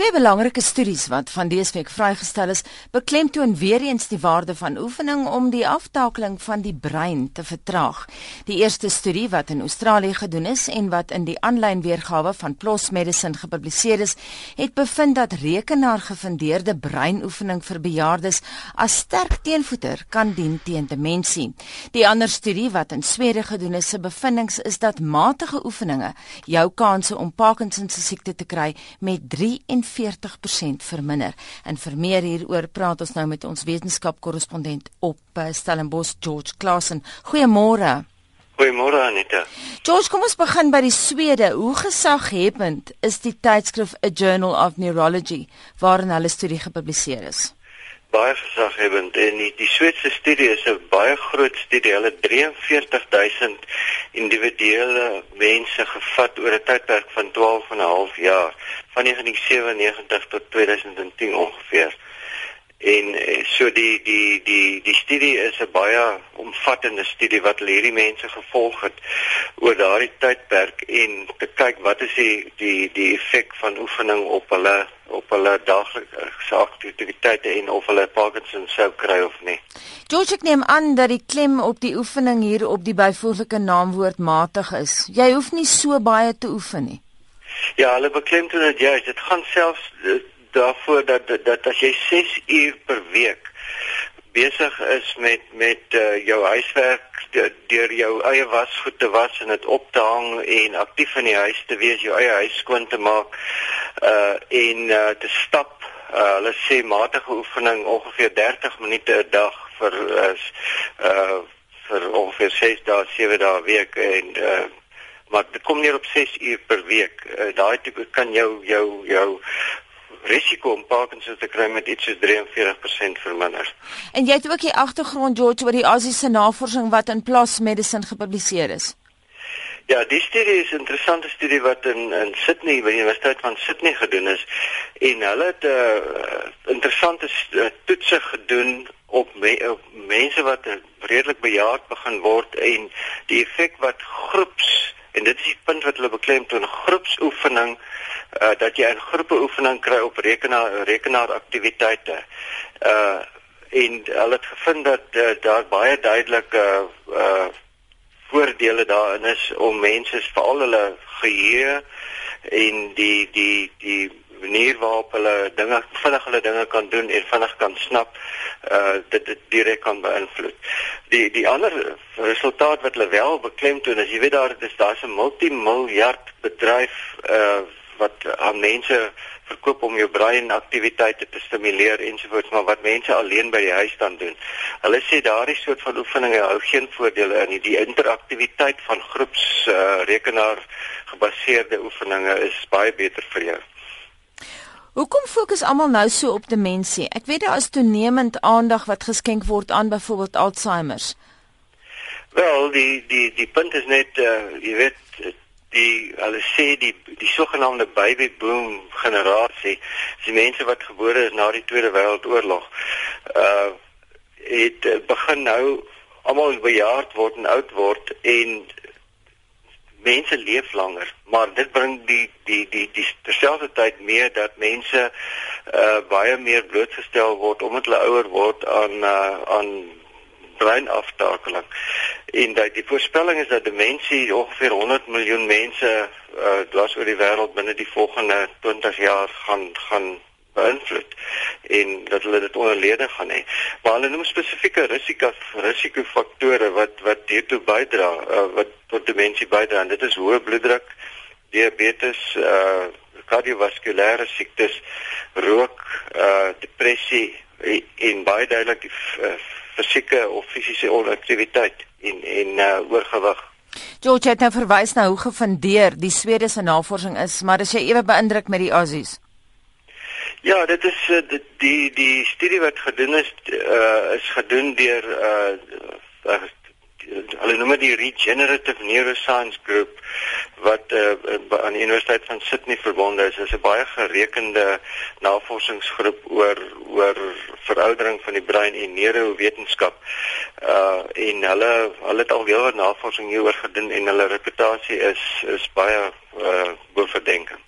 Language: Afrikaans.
Twee belangrike studies wat van dese week vrygestel is, beklemtoon weer eens die waarde van oefening om die aftakeling van die brein te vertraag. Die eerste studie wat in Australië gedoen is en wat in die aanlyn weergawe van PLOS Medicine gepubliseer is, het bevind dat rekenaargefundeerde breinoefening vir bejaardes as sterk teenvoeter kan dien teen demensie. Die ander studie wat in Swede gedoen is, se bevindinge is dat matige oefeninge jou kanse om Parkinson se siekte te kry met 3 40% verminder. En vir meer hieroor praat ons nou met ons wetenskapkorrespondent op eh, Stellenbosch George Klassen. Goeiemôre. Goeiemôre Anita. George, kom ons begin by die Swede. Hoe gesaghebend is die tydskrif A Journal of Neurology waarin hulle studie gepubliseer is? Baie gesaghebend en die, die Switserse studie is 'n baie groot studie. Hulle 43000 individuele mense gevat oor 'n tydperk van 12 en 'n half jaar van 1997 tot 2010 ongeveer. En eh, so die die die die studie is 'n baie omvattende studie wat hierdie mense gevolg het oor daardie tydperk en te kyk wat is die die die effek van oefening op hulle op hulle daaglikse aktiwiteite en of hulle Parkinson sou kry of nie. George ek neem aan dat die klem op die oefening hier op die byvoeglike naamwoord matig is. Jy hoef nie so baie te oefen nie. Ja, hulle beklemtoon dit juist. Dit gaan selfs eh, daarvoor dat, dat as jy 6 uur per week besig is met met uh, jou huiswerk deur jou eie wasgoed te was en dit op te hang en aktief in die huis te wees, jou eie huis skoon te maak uh en uh, te stap. Uh, hulle sê matige oefening ongeveer 30 minute 'n dag vir uh, uh vir ongeveer 6 dae, 7 dae 'n week en uh maar dit kom neer op 6 uur per week. Uh, Daai tipe kan jou jou jou risiko om Parkinson te kry met iets soos 43% verminder. En jy het ook die agtergrond George oor die Asiëse navorsing wat in PLOS Medicine gepubliseer is. Ja, die studie is 'n interessante studie wat in in Sydney by die Universiteit van Sydney gedoen is en hulle het 'n uh, eh, interessante uh, toetse gedoen op, me, op mense wat redelik bejaard begin word en die effek wat groeps en dit is die punt wat hulle beklemtoon groepsoefening uh, dat jy 'n groepe oefening kry op rekenaar rekenaaraktiwiteite. Uh en hulle het gevind dat uh, daar baie duidelike uh voordele daarin is om mense veral hulle geheue en die die die manier waarop hulle dinge vinnig hulle dinge kan doen en vinnig kan snap uh dit dit direk kan beïnvloed. Die die ander resultaat wat hulle wel beklemtoon is, jy weet daar is daar's 'n multimiljard bedryf uh wat aan mense verkoop om jou brein aktiwiteite te stimuleer ensovoorts maar wat mense alleen by die huis dan doen. Hulle sê daardie soort van oefeninge hou geen voordele in nie. Die interaktiwiteit van groeps uh, rekenaar gebaseerde oefeninge is baie beter vir jou. Hoekom fokus almal nou so op demensie? Ek weet daar is toenemend aandag wat geskenk word aan byvoorbeeld Alzheimer's. Wel, die die die punt is net uh, jy weet die hulle sê die die sogenaamde baby boom generasie, die mense wat gebore is na die Tweede Wêreldoorlog, uh het begin nou almal bejaard word en oud word en mense leef langer, maar dit bring die die die die terselfdertyd mee dat mense uh baie meer blootgestel word omdat hulle ouer word aan uh aan breinaftakeling. En dat die voorspelling is dat demensie ongeveer 100 miljoen mense uh oor die wêreld binne die volgende 20 jaar gaan gaan beïnvloed en dat hulle dit onderlede gaan hê. Maar hulle noem spesifieke risiko risikofaktore wat wat hiertoe bydra uh, wat tot demensie bydra. En dit is hoë bloeddruk, diabetes, uh kardiovaskulêre siektes, rook, uh depressie en baie duidelik die fisieke of fisiese onaktiwiteit en en uh, oorgewig. George het nou verwys na hoe gefundeer die Swedese navorsing is, maar as jy ewe beïndruk met die Aussies. Ja, dit is uh, die, die die studie wat gedoen is uh, is gedoen deur uh, hulle noem dit die Regenerative Neuroscience Group wat uh, aan die Universiteit van Sydney verbonde is. Dit is 'n baie gerekende navorsingsgroep oor oor veroudering van die brein en neurowetenskap. Uh en hulle hulle het al heel wat navorsing hieroor gedoen en hulle reputasie is is baie uh bo verdenking.